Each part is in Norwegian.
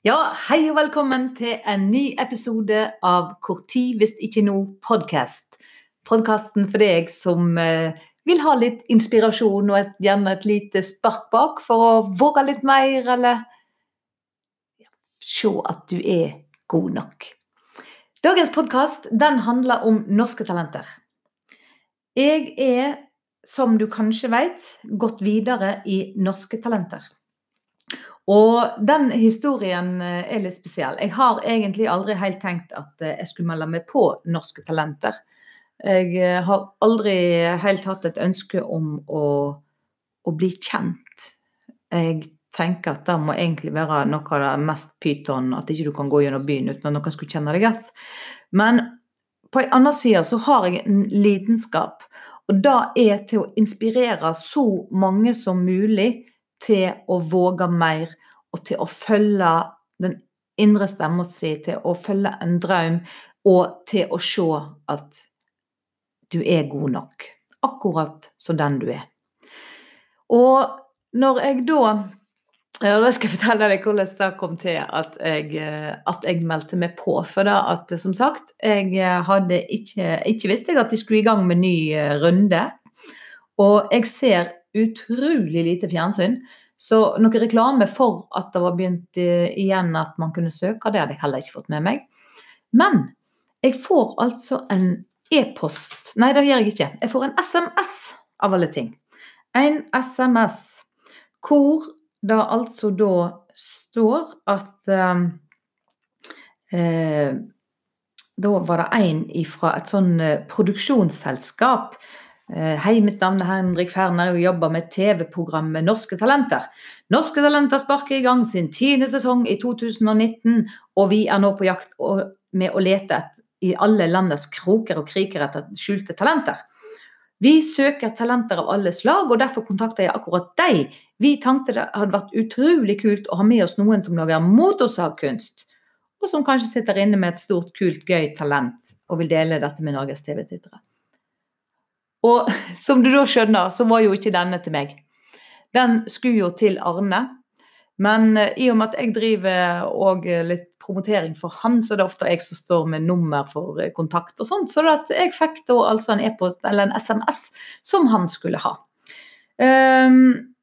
Ja, hei og velkommen til en ny episode av Hvor tid hvis ikke nå podkast. Podkasten for deg som eh, vil ha litt inspirasjon og et, gjerne et lite spark bak for å våge litt mer, eller se at du er god nok. Dagens podkast handler om norske talenter. Jeg er, som du kanskje vet, gått videre i Norske talenter. Og den historien eh, er litt spesiell. Jeg har egentlig aldri helt tenkt at eh, jeg skulle melde meg på Norske Talenter. Jeg eh, har aldri helt hatt et ønske om å, å bli kjent. Jeg tenker at det må egentlig være noe av det mest pyton, at ikke du kan gå gjennom byen uten at noen skulle kjenne deg igjen. Men på en annen side så har jeg en lidenskap, og det er til å inspirere så mange som mulig til å våge mer, og til å følge den indre stemma si, til å følge en drøm, og til å se at du er god nok. Akkurat som den du er. Og når jeg da ja, Da skal jeg fortelle deg hvordan det kom til at jeg, at jeg meldte meg på. For da at, som sagt, jeg hadde ikke, ikke visste jeg at de skulle i gang med ny eh, runde. Og jeg ser utrolig lite fjernsyn. Så noe reklame for at det var begynt eh, igjen at man kunne søke, det hadde jeg heller ikke fått med meg. Men jeg får altså en e-post Nei, det gjør jeg ikke. Jeg får en SMS av alle ting. En SMS hvor det altså da står at um, eh, Da var det en fra et sånn eh, produksjonsselskap Eh, hei, mitt navn er Henrik Ferner og jobber med TV-programmet Norske Talenter. Norske Talenter sparker i gang sin tiende sesong i 2019, og vi er nå på jakt med å lete i alle landets kroker og kriker etter skjulte talenter. Vi søker talenter av alle slag, og derfor kontakter jeg akkurat deg. Vi tenkte det hadde vært utrolig kult å ha med oss noen som lager motorsagkunst, og som kanskje sitter inne med et stort, kult, gøy talent og vil dele dette med Norges TV-tittere. Og som du da skjønner, så var jo ikke denne til meg. Den skulle jo til Arne. Men eh, i og med at jeg driver og litt promotering for han, så er det ofte jeg som står med nummer for eh, kontakt og sånt. Så jeg fikk da altså en e-post eller en SMS som han skulle ha. Um,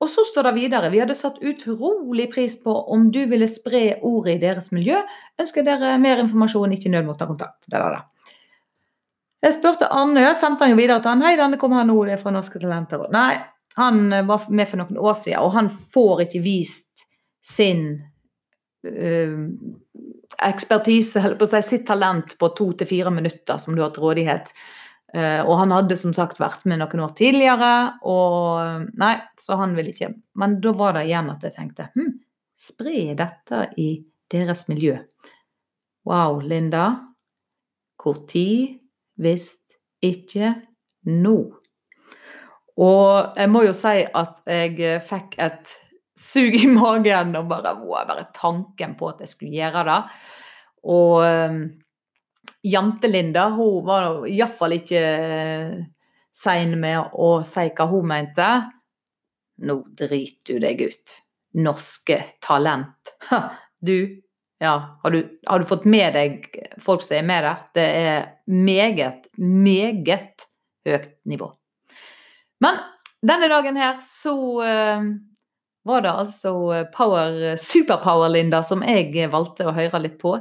og så står det videre Vi hadde satt utrolig pris på om du ville spre ordet i deres miljø. Ønsker dere mer informasjon, ikke nød å ta kontakt. Det er det. Jeg spurte Arne, jeg sendte han videre til han. 'Hei, denne kommer her nå, det er fra Norske Talenter.' Nei, han eh, var med for noen år siden, og han får ikke vist sin uh, ekspertise, eller på å si sitt talent, på to til fire minutter som du har til rådighet. Uh, og han hadde som sagt vært med noen år tidligere, og nei, så han ville ikke. Men da var det igjen at jeg tenkte hm, spre dette i deres miljø. Wow, Linda. Hvor tid hvis ikke nå. Og jeg må jo si at jeg fikk et sug i magen og bare, wow, bare tanken på at jeg skulle gjøre det. Og um, Jante-Linda hun var iallfall ikke sein med å si hva hun mente. Nå driter du deg ut. Norske talent. Du ja, har du, har du, fått med deg folk som er med der? Det er meget, meget høyt nivå. Men denne dagen her så uh, var det altså Power, Superpower-Linda som jeg valgte å høre litt på.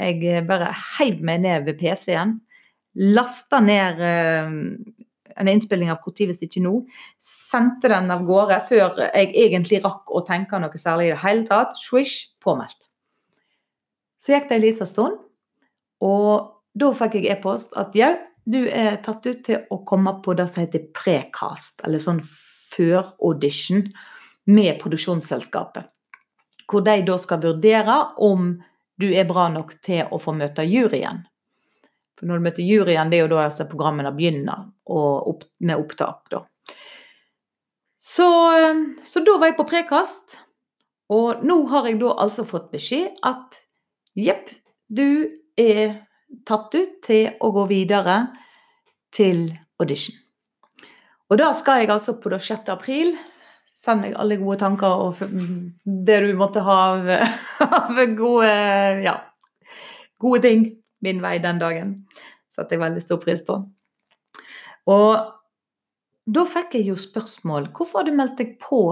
Jeg bare heiv meg ned ved PC-en, lasta ned uh, en innspilling av Når hvis ikke nå, sendte den av gårde før jeg egentlig rakk å tenke noe særlig i det hele tatt. Swish, påmeldt. Så gikk det en liten stund, og da fikk jeg e-post at jau, du er tatt ut til å komme på det som heter precast, eller sånn før-audition med produksjonsselskapet. Hvor de da skal vurdere om du er bra nok til å få møte juryen. For når du møter juryen, det er jo da disse programmene begynner opp, med opptak, da. Så, så da var jeg på prekast, og nå har jeg da altså fått beskjed at Jepp. Du er tatt ut til å gå videre til audition. Og da skal jeg altså på 6. april Send meg alle gode tanker og det du måtte ha av, av gode, ja, gode ting min vei den dagen. Satte jeg veldig stor pris på. Og da fikk jeg jo spørsmål hvorfor har du meldt deg på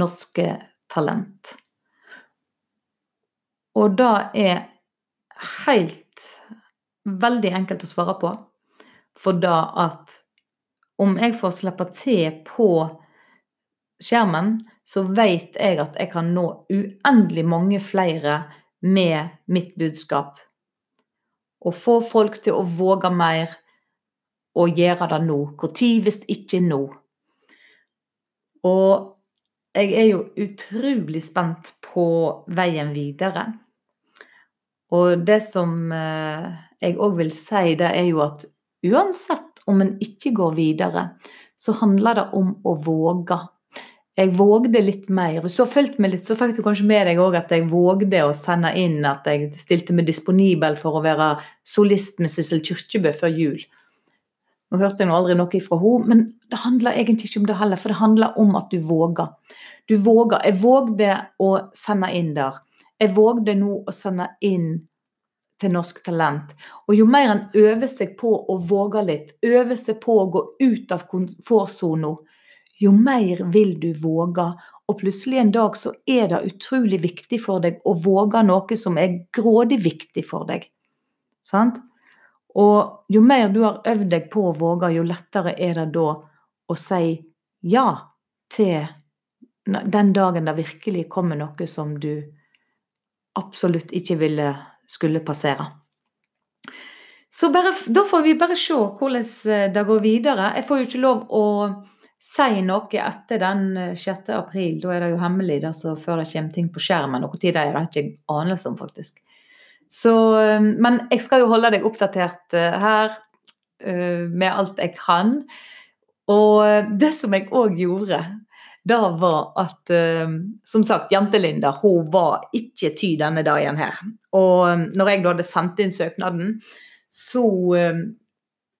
Norske Talent? Og det er helt veldig enkelt å svare på. For da at om jeg får slippe til på skjermen, så vet jeg at jeg kan nå uendelig mange flere med mitt budskap. Og få folk til å våge mer og gjøre det nå. Når hvis ikke nå? Og jeg er jo utrolig spent på veien videre. Og det som eh, jeg òg vil si, det er jo at uansett om en ikke går videre, så handler det om å våge. Jeg vågde litt mer. Hvis du har fulgt meg litt, så fikk du kanskje med deg òg at jeg vågde å sende inn at jeg stilte meg disponibel for å være solist med Sissel Kyrkjebø før jul. Nå hørte jeg nå aldri noe fra henne, men det handler egentlig ikke om det heller, for det handler om at du våger. Du våger. Jeg vågde å sende inn der. Jeg vågde nå å sende inn til Norsk Talent. Og jo mer en øver seg på å våge litt, øver seg på å gå ut av komfortsona, jo mer vil du våge. Og plutselig en dag så er det utrolig viktig for deg å våge noe som er grådig viktig for deg. Sant? Og jo mer du har øvd deg på å våge, jo lettere er det da å si ja til den dagen det virkelig kommer noe som du absolutt ikke ville skulle passere. Så bare, da får vi bare se hvordan eh, det går videre. Jeg får jo ikke lov å si noe etter den 6. Eh, april. Da er det jo hemmelig da, før det kommer ting på skjermen. Noe tid er det ikke anelse om, faktisk. Så, men jeg skal jo holde deg oppdatert eh, her eh, med alt jeg kan. Og det som jeg òg gjorde, da var at Som sagt, Jentelinda hun var ikke ty denne dagen her. Og når jeg da hadde sendt inn søknaden, så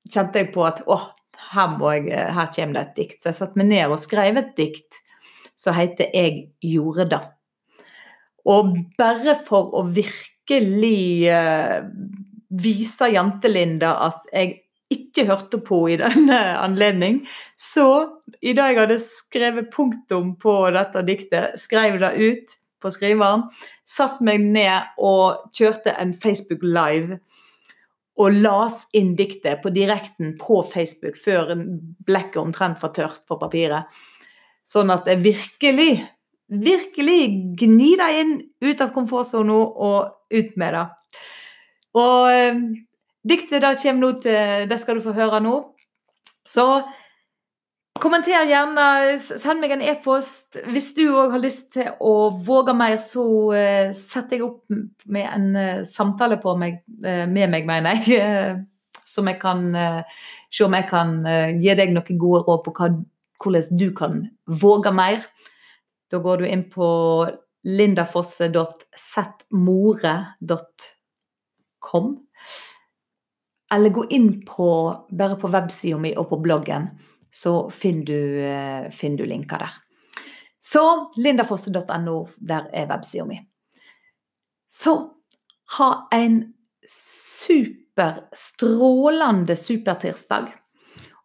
kjente jeg på at å, her, jeg, her kommer det et dikt. Så jeg satte meg ned og skrev et dikt som heter 'Jeg gjorde det'. Og bare for å virke virkelig uh, vise Jantelinda at jeg ikke hørte på i denne anledning. Så i dag hadde jeg skrevet punktum på dette diktet, skrev det ut på skriveren, satt meg ned og kjørte en Facebook Live. Og las inn diktet på direkten på Facebook før blekket omtrent var tørt på papiret. Sånn at jeg virkelig virkelig gni deg inn ut av komfortsona og ut med det. Og eh, diktet da kommer nå til Det skal du få høre nå. Så kommenter gjerne, send meg en e-post. Hvis du òg har lyst til å våge mer, så uh, setter jeg opp med en uh, samtale på meg, med meg, mener jeg. som jeg kan se om jeg kan gi deg noen gode råd på hva, hvordan du kan våge mer. Da går du inn på lindafosse.zmore.com. Eller gå inn på, bare på websida mi og på bloggen, så finner du, eh, finner du linker der. Så lindafosse.no, der er websida mi. Så ha en super, strålende supertirsdag.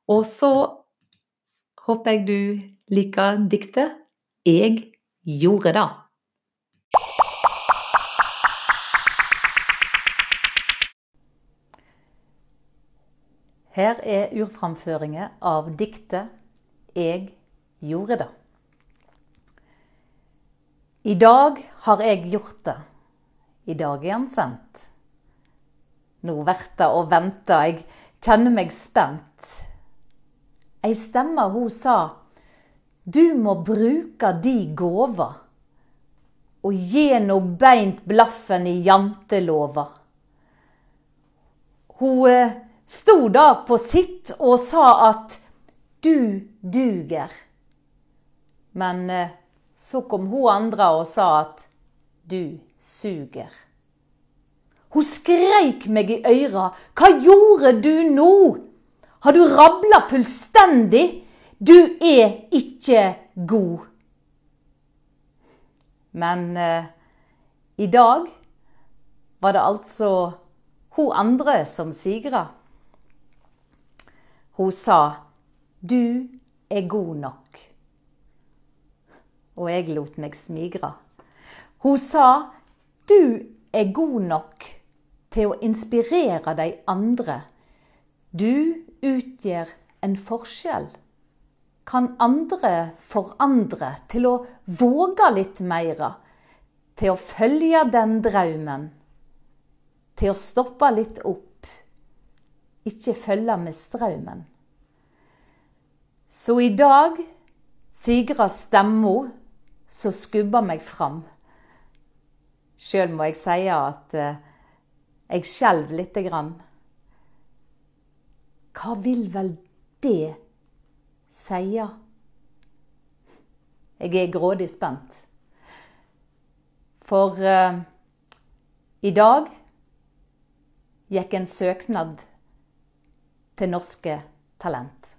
Og så håper jeg du liker diktet jeg gjorde det. Her er urframføringer av diktet 'Jeg gjorde det'. I dag har jeg gjort det. I dag er han sendt. Nå verta og venta, jeg kjenner meg spent. Ei stemme hun sa du må bruke de gåva og gi no beint blaffen i jantelova. Hun eh, sto da på sitt og sa at du duger. Men eh, så kom hun andre og sa at du suger. Hun skreik meg i øyra. Hva gjorde du nå? Har du rabla fullstendig? Du er ikke god Men eh, i dag var det altså hun andre som sigra. Hun sa 'Du er god nok'. Og jeg lot meg smigre. Hun sa 'Du er god nok til å inspirere de andre'. Du utgjør en forskjell. Kan andre forandre til å våge litt mer? Til å følge den drømmen? Til å stoppe litt opp? Ikke følge med strømmen? Så i dag sigrer stemma som skubber meg fram. Sjøl må jeg si at eh, jeg skjelver lite grann. Hva vil vel det sie? Jeg er grådig spent. For uh, i dag gikk en søknad til Norske Talent.